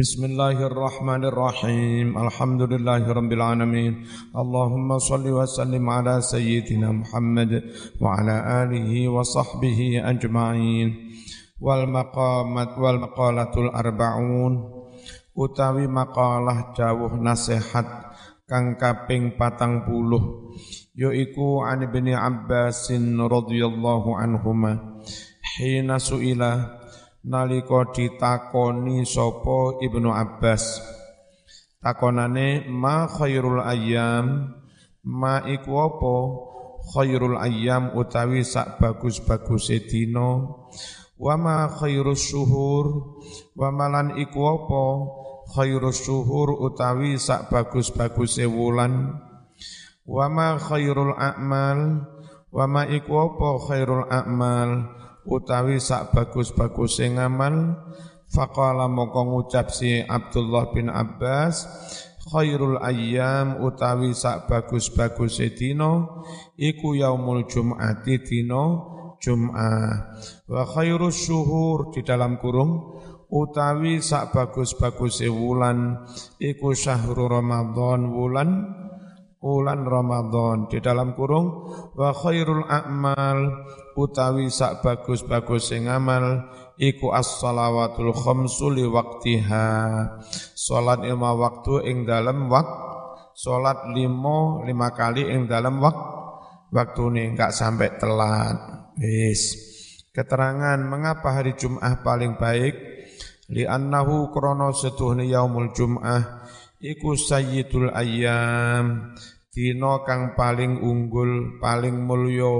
بسم الله الرحمن الرحيم الحمد لله رب العالمين اللهم صل وسلم على سيدنا محمد وعلى آله وصحبه أجمعين والمقامات والمقالة الأربعون utawi makalah jawuh nasihat kang kaping patang puluh yaiku an ibni Abbasin radhiyallahu anhuma hina suila nalika ditakoni sapa Ibnu Abbas takonane ma khairul ayyam? Ma iku apa? Khairul ayyam utawi sak bagus-baguse dina. Wa ma khairus syuhur wa malan iku apa? Khairus syuhur utawi sak bagus-baguse wulan. Wa ma khairul a'mal? Wa ma iku apa? Khairul a'mal utawi sak bagus-bagus ngamal faqala moko ngucap si Abdullah bin Abbas khairul ayyam utawi sak bagus-bagus dina iku yaumul jum'ati dina Jum'ah. Wa khairus syuhur di dalam kurung utawi sak bagus-bagus wulan iku syahrul Ramadan wulan bulan Ramadan di dalam kurung. Wa khairul a'mal utawi sak bagus-bagus sing amal iku as-salawatul khamsu li waqtiha. Salat lima waktu ing dalam wak salat lima lima kali ing dalam wak waktu ini enggak sampai telat. Wis. Keterangan mengapa hari Jumat paling baik? Li annahu krono setuhni yaumul Jum'ah iku sayyidul ayyam dina kang paling unggul paling mulya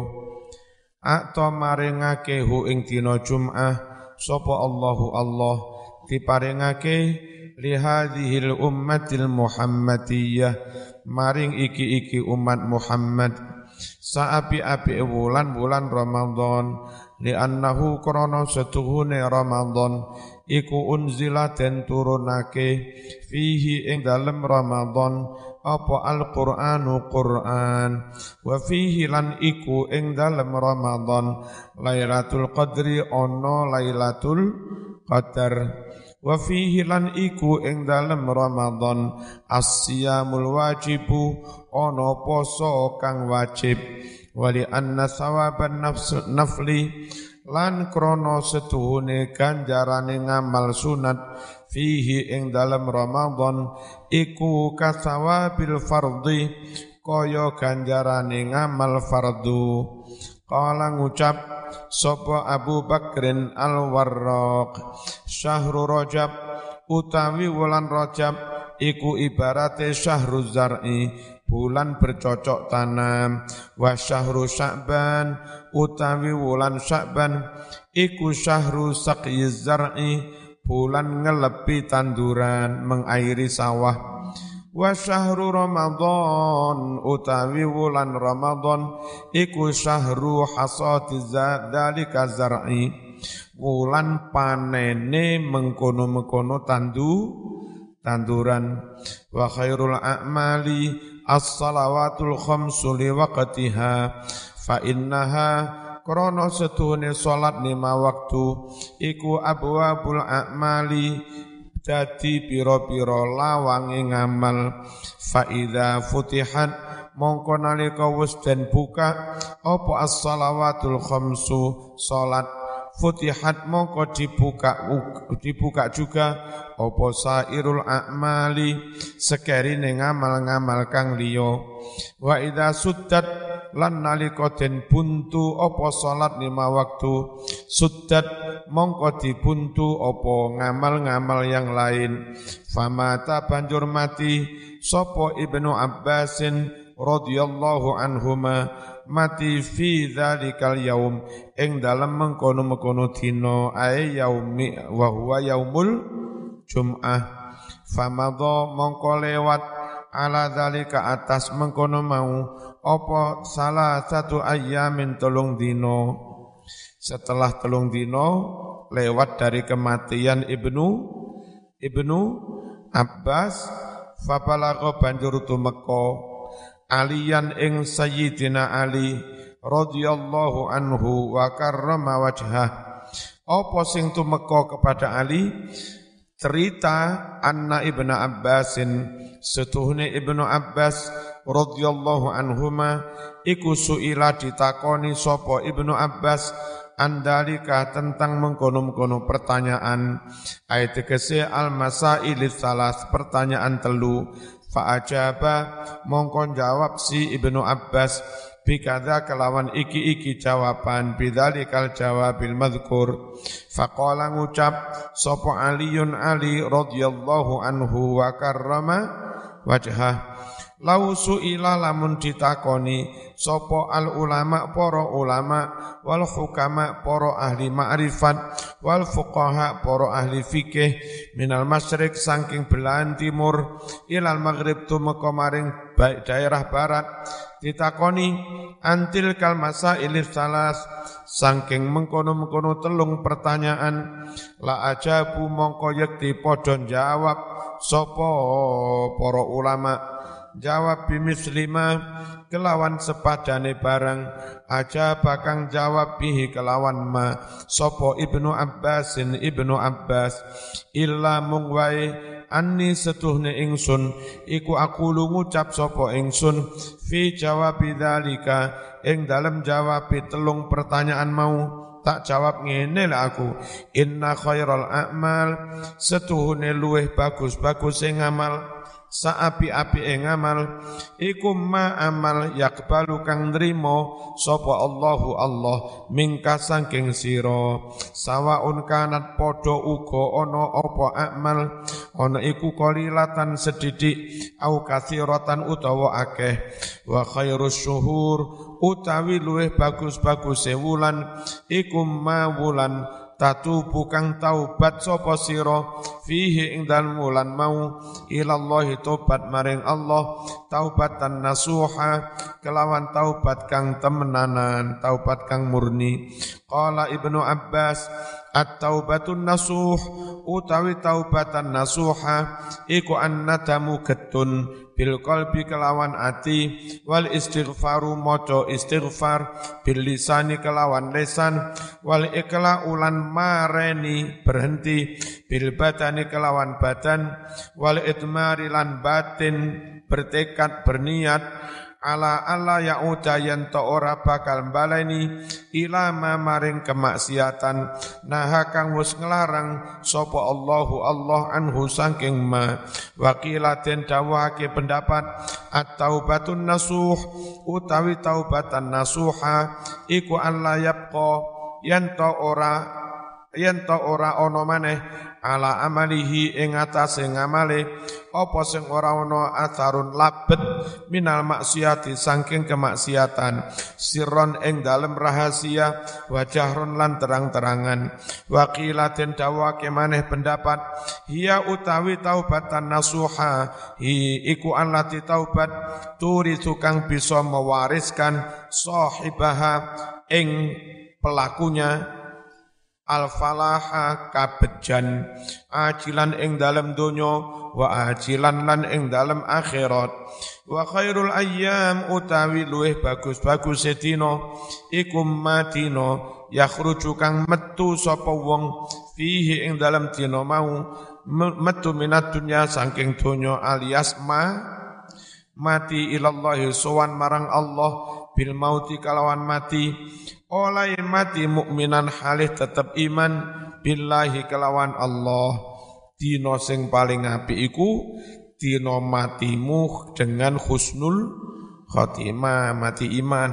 atau maringake hu ing dina Jum'ah sapa Allahu Allah diparingake li hadhil ummatil Muhammadiyah. Maring iki-iki umat Muhammad saapi-api wulan bulan Ramadan li annahu krana setuhune Ramadan iku unzila den turunake fihi ing dalem Ramadan apa Al-Qur'anu Qur'an. Wa fihi lan iku ing dalem Ramadan. Lailatul Qadri ono Lailatul Qadar. Wa fihi lan iku ing dalem Ramadan. As-siyamul wajibu ono poso kang wajib. Wali anna sawaban nafli lan krono setuhune ganjarane ngamal sunat fihi ing dalam Ramadan iku kasawabil fardhi kaya ganjarane ngamal fardu. Kala ngucap sapa Abu Bakrin Al-Warraq? Syahru Rajab utawi wulan Rajab iku ibarate syahru zar'i bulan bercocok tanam. Wa syahru sya'ban utawi wulan sya'ban iku syahru saqyiz zar'i bulan ngelepi tanduran mengairi sawah. Wa syahru ramadan utawi wulan ramadan iku syahru hasati dzalika zar'i. Wulan panene mengkono-mengkono tandu tanduran. Wa khairul a'mali as-salawatul khamsu li waqtiha fa innaha krono setuhune salat lima waktu iku abwabul a'mali dadi pira-pira lawange ngamal. Fa idza futihat mongko nalika wis den buka apa as-salawatul khamsu? Salat futihat mongko dibuka dibuka juga apa sairul a'mali sekerine ngamal-ngamal kang liya. Wa idza lan nalika den buntu apa salat lima waktu. Suddat mongko dibuntu apa ngamal-ngamal yang lain. Famata banjur mati sapa ibnu abbasin radhiyallahu anhuma mati fi dzalikal yaum. Ing dalem mengkono-mengkono dina ae yaumi wa huwa yaumul jum'ah. Famadha mongko lewat ala dzalika atas mengkono mau apa salah satu ayamin telung dino setelah telung dino lewat dari kematian ibnu ibnu Abbas fabalago banjur tumeka aliyan ing sayyidina Ali radhiyallahu anhu wa karrama wajhah. Apa sing tumeka kepada Ali? Cerita anna ibnu Abbasin setuhne ibnu Abbas radhiyallahu anhuma iku suila ditakoni sapa ibnu Abbas andalika tentang mengkono-mengkono pertanyaan. Ayat kese al masailis salas pertanyaan telu fa ajaba mongkon jawab si ibnu Abbas bikadha kelawan iki-iki jawaban bidzalikal jawabil madhkur. Faqala ngucap sapa aliyun ali radhiyallahu anhu wa karrama wajhah lau suila lamun ditakoni sapa al ulama para ulama wal hukama para ahli ma'rifat wal fuqaha para ahli fikih minal masyrik saking belahan timur ilal maghrib tumeka maring daerah barat ditakoni antil kal ilir salas saking mengkono-mengkono telung pertanyaan la ajabu mongko yekti padha jawab sapa para ulama jawab bimislima kelawan sepadane barang aja bakang jawab bihi kelawan ma. Sopo ibnu Abbasin ibnu Abbas. Illa mung wae anni setuhne ingsun. Iku aku lu ngucap sopo ingsun. Fi jawab dzalika ing dalam jawab telung pertanyaan mau. Tak jawab ngene lah aku. Inna khairal a'mal setuhune luweh bagus-bagus sing amal saapi-api ing amal iku ma amal yakbalu kang nrimo sapa Allahu Allah mingka saking sira. Sawaun kanat padha uga ana apa amal ana iku qalilatan sedidik au kathiratan utawa akeh. Wa khairus syuhur utawi luweh bagus-bagus wulan iku ma wulan tatu bukang taubat sapa sira fihi ing dalem wulan mau. Ilallahi tobat maring Allah. Taubatan nasuha. Kelawan taubat kang temenanan. Taubat kang murni. Qala ibnu abbas at-taubatun nasuh. Utawi taubatan nasuha iku annadamu getun bil qalbi kelawan ati wal istighfaru maca istighfar bil lisani kelawan lesan wal ikla ulan mareni berhenti bil badani kelawan badan wal itmari lan batin bertekad berniat ala ala ya'uda to ora bakal baleni ilama maring kemaksiatan. Nah kang wis nglarang sapa Allahu Allah anhu saking ma. Wakilaten dawake pendapat at-taubatun nasuh utawi taubatan nasuha iku Allah yabqa yen to ora yen to ora ana maneh ala amalihi ing atase ngamale apa sing ora ana atharun labet minal maksiati saking kemaksiatan sirron ing dalem rahasia wajahron lan terang-terangan. Waqilatin dawake maneh pendapat hiya utawi taubatan nasuha hi iku allati taubat turi tukang bisa mewariskan sahibaha ing pelakunya al falaha kabejan ajilan ing dalem donya wa ajilan lan ing dalem akhirat. Wa khairul ayyam utawi luweh bagus-bagus sedina ikum madina yakhruju kang metu sapa wong fihi ing dalem dina mau metu minat dunya saking donya alias ma mati ilallahi sowan marang Allah bil mauti kalawan mati. Oleh mati mukminan halih tetap iman billahi kelawan Allah. Dino sing paling api iku dino matimu dengan husnul khotimah mati iman.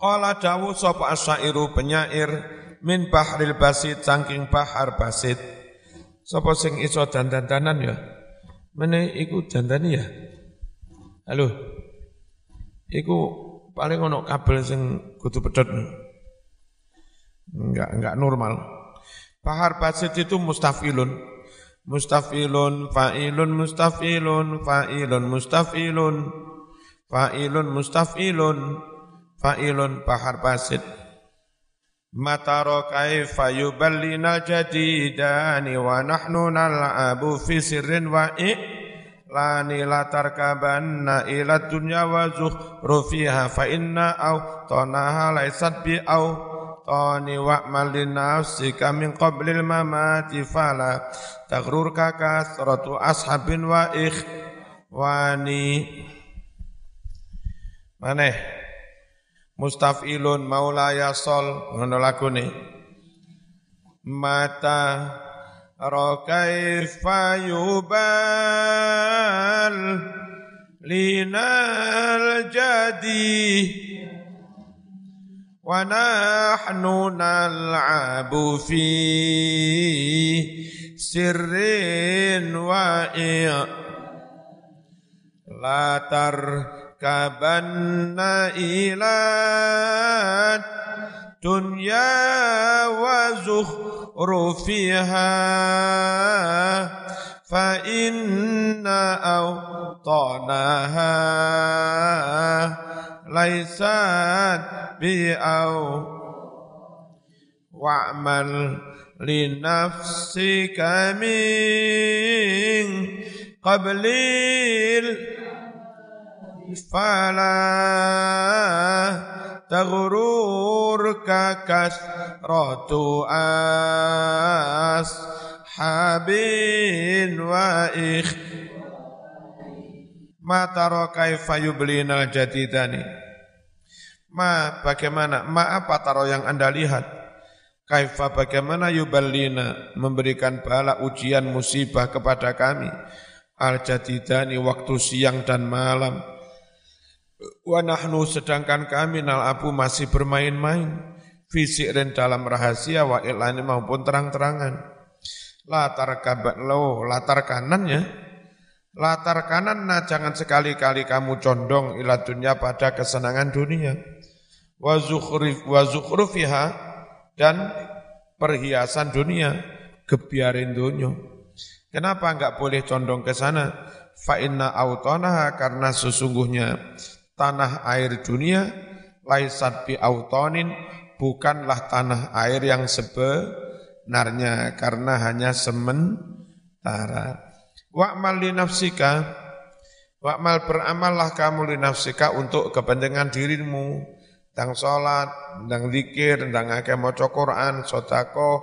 Qala dawu sapa asyairu penyair min bahril basit saking bahar basit. Sapa sing iso dandan-dandan ya? Mene iku dandani ya? Halo iku paling ono kabel sing kudu pedot. Enggak enggak normal. Bahar basit itu mustafilun. Mustafilun, fa'ilun, mustafilun, fa'ilun, mustafilun, fa'ilun, mustafilun, fa'ilun, bahar basit. Mataro kaifa yuballina jadidani wa nahnu nal'abu fi sirrin wa lani latar kabanna ila dunya wa zuhrufiha fa inna au tonaha laisat bi au. Awtani wa'mal li nafsika min qablil mamati fala taghrurka kasratu ashabin wa ikhwani maneh. Mustafilun maulaya sol ngono lagune mata rakaifa yubal linal jadi. Wa nahnu nal'abu fi sirrin wa la tarkabanna ila dunya wa zukhrufiha fa inna awtanaha laisat bi'aw wa'mal linafsika min kasratu ashabin wa ikh. Ma taro kaifa yublinal jadidani? Ma bagaimana? Ma apa taro yang anda lihat? Kaifa bagaimana yuballina memberikan bala ujian musibah kepada kami? Al jadidani waktu siang dan malam Wa nahnu sedangkan kami nal abu masih bermain-main fisik dan dalam rahasia wa ilani maupun terang-terangan. Latar kabat lo, latar kanannya, latar kanan nah jangan sekali-kali kamu condong ila dunia pada kesenangan dunia. Wa wa zukhrufiha dan perhiasan dunia, kebiarin dunia. Kenapa enggak boleh condong ke sana? Fa inna autonaha karena sesungguhnya tanah air dunia laisat bi autonin bukanlah tanah air yang sebenarnya karena hanya sementara. Wa'mal li nafsika Wa'mal beramallah kamu li nafsika untuk kepentingan dirimu. Tang salat, tang zikir, tang akeh maca Quran, sedekah,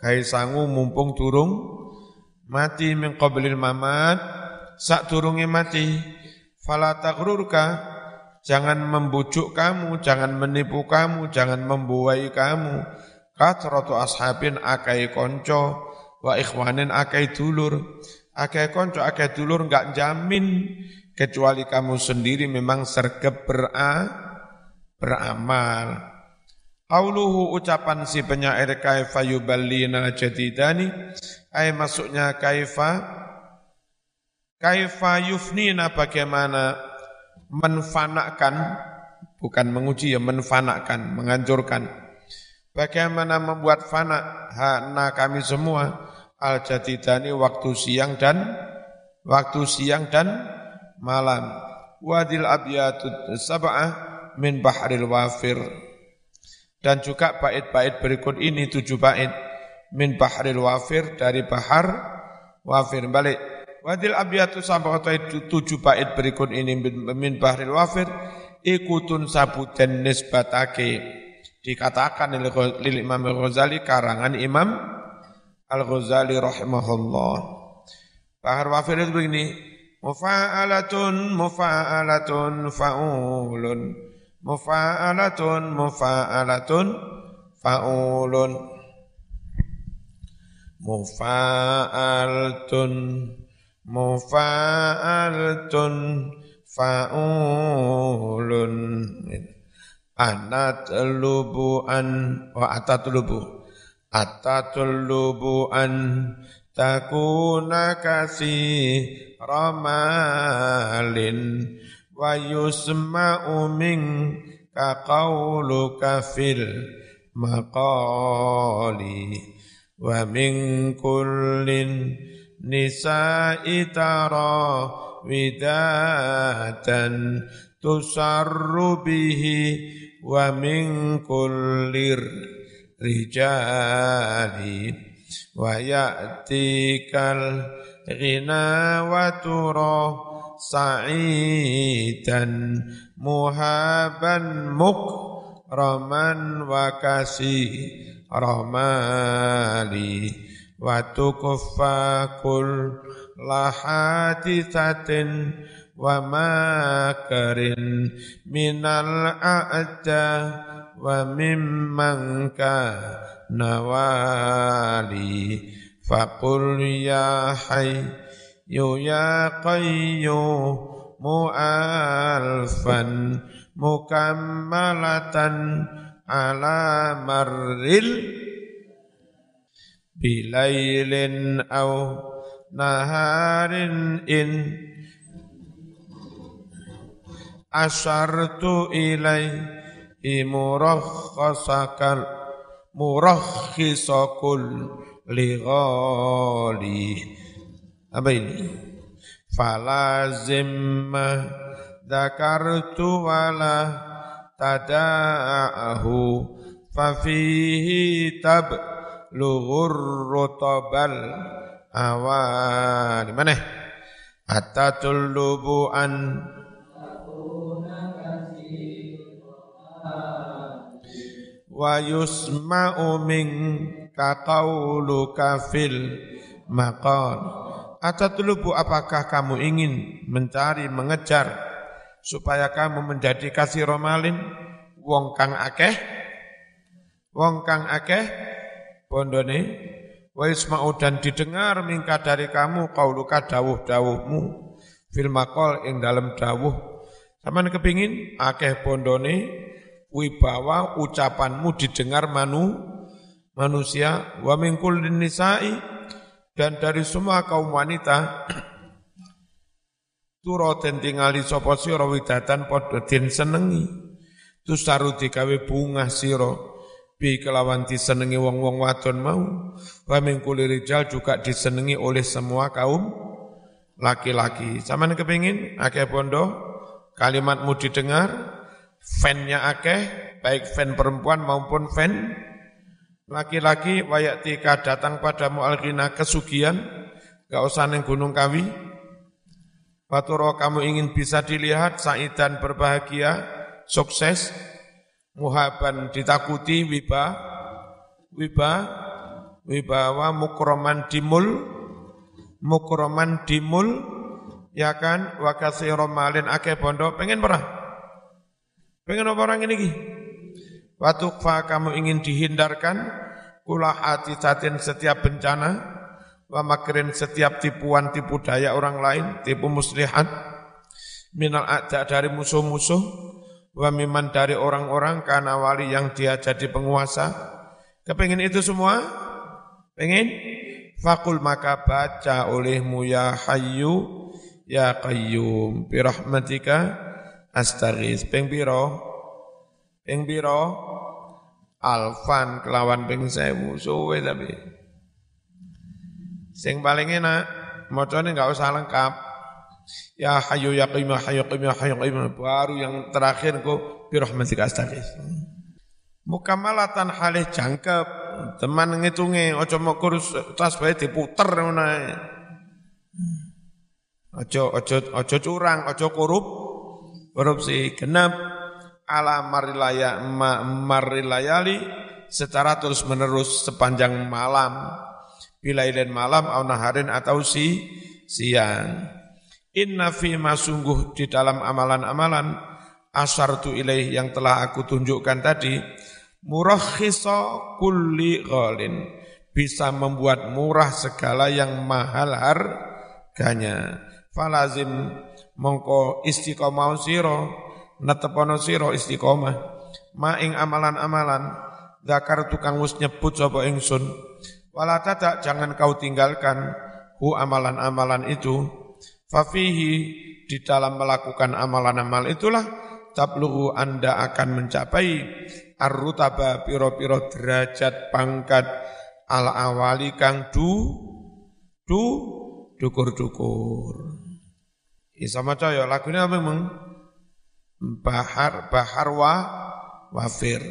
gawe sangu mumpung durung mati min qablil mamat, sak durunge mati. Fala taghrurka jangan membujuk kamu, jangan menipu kamu, jangan membuai kamu. Katratu ashabin akai konco, wa ikhwanin akai dulur. Akai konco, akai dulur enggak jamin, kecuali kamu sendiri memang sergap bera, beramal. Qauluhu ucapan si penyair kaifa yuballina jadidani, ay masuknya kaifa, kaifa yufnina bagaimana menfanakkan bukan menguji ya menfanakkan, menghancurkan. Bagaimana membuat fana hana kami semua al jadidani waktu siang dan waktu siang dan malam. Wadil abiyatut sab'ah min bahril wafir. Dan juga bait-bait berikut ini tujuh bait min bahril wafir dari bahar wafir. Balik Wadil abiyatu sampai tujuh bait berikut ini min bahril wafir ikutun sabuten nisbatake. Dikatakan oleh Imam Al-Ghazali karangan Imam Al-Ghazali rahimahullah. Bahar wafir itu begini, mufa'alatun mufa'alatun fa'ulun. Mufa'alatun mufa'alatun fa'ulun. Mufa'alatun mufa'altun fa'ulun. Anatlubu an wa atatlubu atatlubu an takuna kasi ramalin wa yusma'u min ka qawluka fil maqali. Wa min kullin nisa'i tara widatan tusarru bihi wa min kullir rijali wa ya'tikal ghina wa tura sa'idan muhaban muk raman wa kasih rahmali wa tukuffa kul lahadisatin wa makarin minal a'da wa mimman nawali faqul ya hayyu ya qayyum mu'alfan mukammalatan ala marril bilailin au naharin in asartu ilaihi murakhasakal murakhisakul lighali apa ini falazim dzakartu wala tada'ahu fafihi tab lughur rutabal awal mana? Atatul lubuan. Wa yusma'u minka qawluka fil maqal. Atatlubu apakah kamu ingin mencari mengejar supaya kamu menjadi kasih romalin wong kang akeh? Wong kang akeh pondone wa yusma'u dan didengar mingka dari kamu qauluka dawuh-dawuhmu fil maqal ing dalam dawuh. Sampeyan kepingin akeh pondone wibawa ucapanmu didengar manu manusia wa min kullin nisa'i dan dari semua kaum wanita turo den tingali sapa sira widatan padha den senengi tusaru digawe bunga sira bi kelawan disenengi wong-wong wadon mau wa min rijal juga disenengi oleh semua kaum laki-laki sampean kepingin akeh pondo kalimatmu didengar fannya akeh, baik fan perempuan maupun fan laki-laki wayatika datang padamu alghina kesugihan, gak usah neng gunung kawi. Faturo kamu ingin bisa dilihat saidan berbahagia, sukses, muhaban ditakuti, wiba, wiba, wibawa mukroman dimul, mukroman dimul, ya kan, wakasi romalin akeh bondo, pengen perah. Pengen apa orang ini? Watukfa kamu ingin dihindarkan kula hati satin setiap bencana wa makrin setiap tipuan tipu daya orang lain, tipu muslihat minal a'da dari musuh-musuh wa miman dari orang-orang karena wali yang dia jadi penguasa. Kepengen itu semua? Pengen? Fakul maka baca olehmu ya hayyu ya qayyum birahmatika astaghis ping pira alfan kelawan ping sewu suwe tapi sing paling enak macane enggak usah lengkap ya hayyu ya qayyum ya hayyu qayyum ya hayyu qayyum. Baru yang terakhir ku bi rahmatika astaghis mukamalatan halih jangkep. Teman ngitunge aja mau kurus tas bae diputer ngono Ojo ojo ojo curang, ojo korup, korupsi genap ala marilaya ma, marilayali secara terus menerus sepanjang malam. Bilailin malam au naharin atau si siang inna fi sungguh di dalam amalan-amalan asartu ilaih yang telah aku tunjukkan tadi murakhisa kulli ghalin. Bisa membuat murah segala yang mahal harganya. Falazim mongko istiqomah sira netepono sira istiqomah. Ma ing amalan-amalan zakar tukang wis nyebut sapa ingsun. Wala tak jangan kau tinggalkan hu amalan-amalan itu fafihi di dalam melakukan amalan-amal itulah tabluhu anda akan mencapai arrutaba piro-piro derajat pangkat al awali kang du du dukur-dukur ya lagune apa meng? Bahar bahar wa wafir.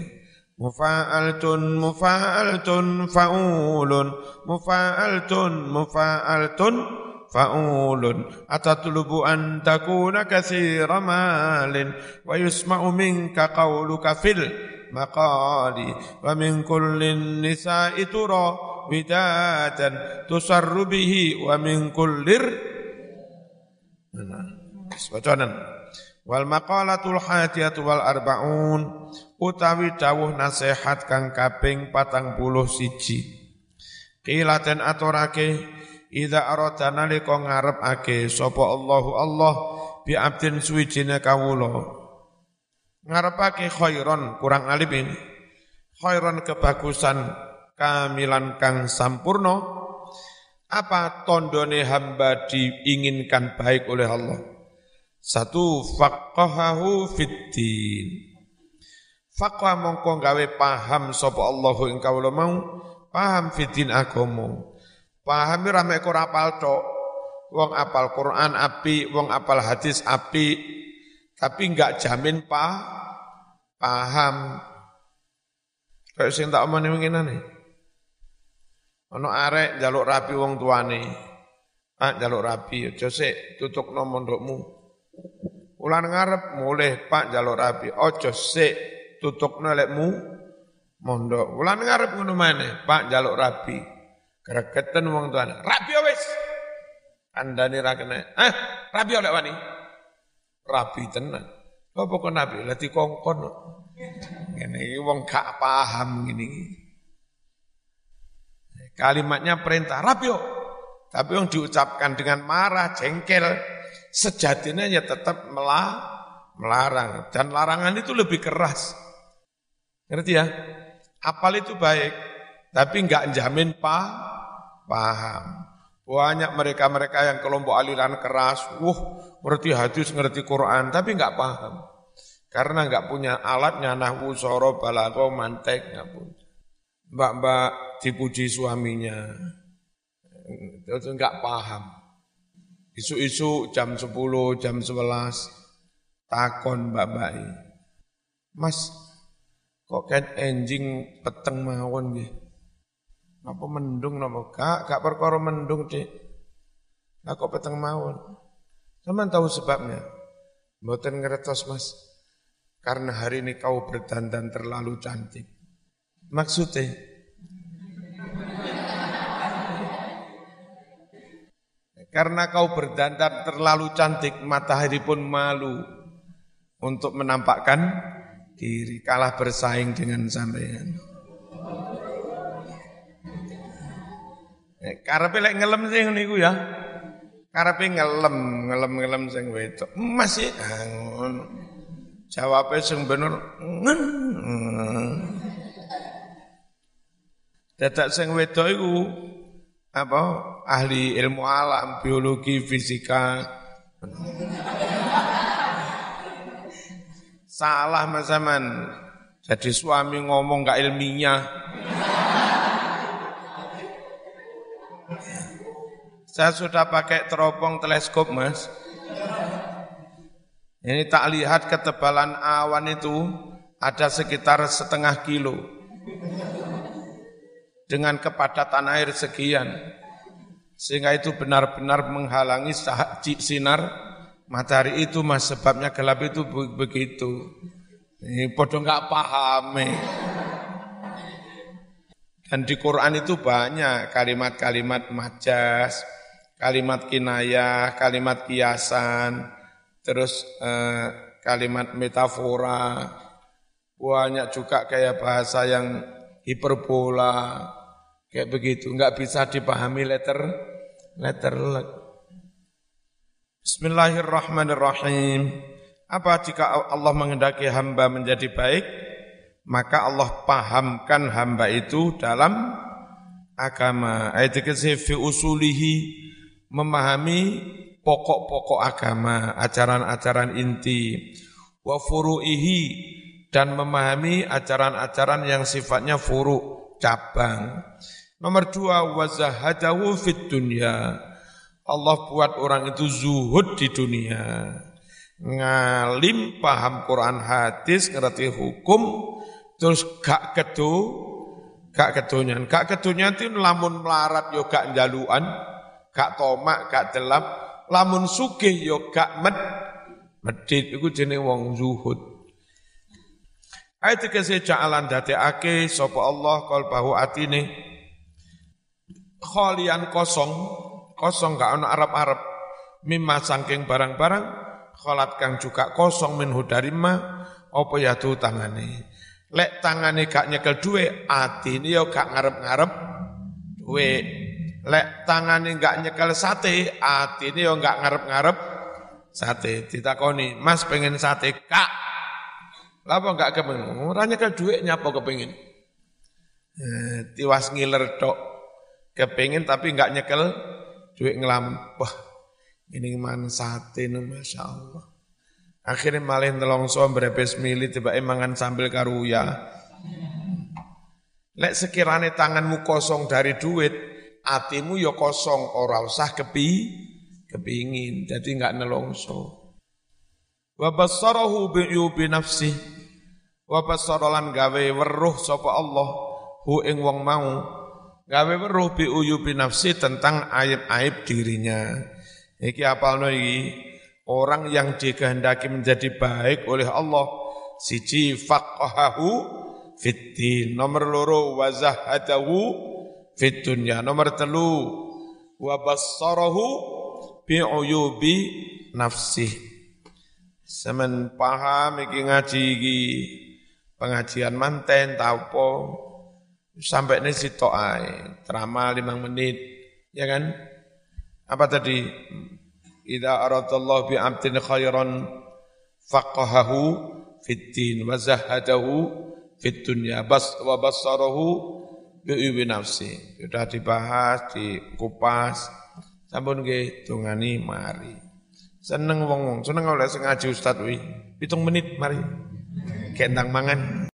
Mufa'altun mufa'altun fa'ulun mufa'altun mufa'altun fa'ulun atatlubu an takuna katsira malin wa yusma'u minka qawluka fil maqali wa min kullin nisa'i tura widatan tusarru bihi wa min kullir Sebacanan wal maqalatul hadiyatu wal arbaun utawi dawuh nasihat kang kaping patang puluh siji. Kilaten aturake Ida arata nalika ngarepake sapa Allahu Allah bi abdin suwijine kawula. Ngarepake khairon kurang alim ini. Khairon kebagusan kamilan kang sampurno apa tondone hamba diinginkan baik oleh Allah. Satu faqahahu fiddin. Faqwa mongko gawe paham sapa Allahu ing kawula mau paham fiddin agama. Pahami rame ora apal tok. Wong apal Quran api, wong apal hadis api, tapi enggak jamin pa paham. Kayak sing tak omongin nih. Ono arek jaluk rapi wong tuane. Ah jaluk rapi, aja sik tutukno mondokmu. Ulan ngarep mulih Pak jaluk rapi. Aja sik tutukno lekmu mondok. Ulan ngarep ngono maneh, Pak jaluk rapi. Gregetan wong tuane. Rabi wis. Andane ra kena. Eh, rabi oleh wani. Rabi tenan. Apa kok nabi lati kongkon. Ngene iki wong gak paham ngene Kalimatnya perintah rabio. Tapi yang diucapkan dengan marah, jengkel, sejatinya ya tetap melah, melarang. Dan larangan itu lebih keras. Ngerti ya? Apal itu baik, tapi enggak jamin pa, paham. Banyak mereka-mereka yang kelompok aliran keras, wuh, ngerti hadis, ngerti Quran, tapi enggak paham. Karena enggak punya alatnya, nahwu, soro, balago, mantek, enggak punya. Mbak-mbak dipuji suaminya, itu enggak paham. Isu-isu jam 10, jam 11, takon mbak-mbak Mas, kok kan enjing peteng mawon gitu? Apa mendung napa? Kak, kak perkara mendung, Dik. Lah kok peteng mawon. Sampeyan tahu sebabnya? Mboten ngertos, Mas. Karena hari ini kau berdandan terlalu cantik. Maksudnya, karena kau berdandan terlalu cantik, matahari pun malu untuk menampakkan diri, kalah bersaing dengan sampean. Karepe lek ngelem sing niku ya. Karepe ngelem, ngelem-ngelem sing wedok. Masih ah, ngono. Jawabe sing bener. Dadak sing wedok iku apa ahli ilmu alam, biologi, fisika. Salah mas Jadi suami ngomong gak ilmiah. Saya sudah pakai teropong teleskop mas. Ini tak lihat ketebalan awan itu ada sekitar setengah kilo. Dengan kepadatan air sekian. Sehingga itu benar-benar menghalangi sinar matahari itu mas sebabnya gelap itu begitu. Ini bodoh nggak paham. Eh. Dan di Quran itu banyak kalimat-kalimat majas, kalimat kinayah, kalimat kiasan, terus eh, kalimat metafora, banyak juga kayak bahasa yang hiperbola, kayak begitu, nggak bisa dipahami letter letter Bismillahirrahmanirrahim. Apa jika Allah menghendaki hamba menjadi baik, maka Allah pahamkan hamba itu dalam agama. Ayat fi usulihi memahami pokok-pokok agama, ajaran-ajaran inti, wa furu'ihi dan memahami ajaran-ajaran yang sifatnya furu, cabang. Nomor dua, wazahadahu fit dunya. Allah buat orang itu zuhud di dunia. Ngalim, paham Quran hadis, ngerti hukum, terus gak kedu, gak kedonyan. Gak kedonyan itu lamun melarat yo gak jaluan, gak tomak, gak delap, lamun sugih yo gak med. Medit iku jenenge wong zuhud. Ayat tegese ja'alan dadekake sapa Allah qalbahu atine. Khalian kosong, kosong gak ono arab-arab mimma sangking barang-barang kholat kang juga kosong minhu dari ma apa ya tu tangane? Lek tangane gak nyekel duwe atine yo gak ngarep-ngarep duwe lek tangane gak nyekel sate atine yo gak ngarep-ngarep sate ditakoni mas pengen sate kak Lapa enggak kepengin? Ora nyekel dhuwit nyapa kepengin? Eh, tiwas ngiler tok. Kepengin tapi enggak nyekel dhuwit ngelam. Wah, ini man sate Masya Allah. Akhirnya malah nelongso berepes mili tiba mangan sambil karuya. Lek sekirane tanganmu kosong dari duit, hatimu ya kosong, ora usah kepi, kepingin, jadi enggak nelongso. Wa basarahu bi nafsi. Wa basaralan gawe weruh sapa Allah hu ing wong mau. Gawe weruh bi uyubi nafsi tentang aib-aib dirinya. Iki apalno iki orang yang dikehendaki menjadi baik oleh Allah siji faqahahu fiddin nomor loro wazahadahu fit dunya. Nomor telu. Wa bassarahu bi uyubi nafsihi Semen paham iki ngaji iki. Pengajian manten taupo sampai ini sitok ae. Drama lima menit. Ya kan? Apa tadi? Ida aradallahu bi 'abdin khairan faqahahu fid din wa zahadahu fid dunya. Bas wa basarahu bi nafsi sudah dibahas dikupas sampun nggih dongani mari Seneng wong-wong, seneng oleh sengaji ustaz wi. Pitung menit mari. Kayak mangan.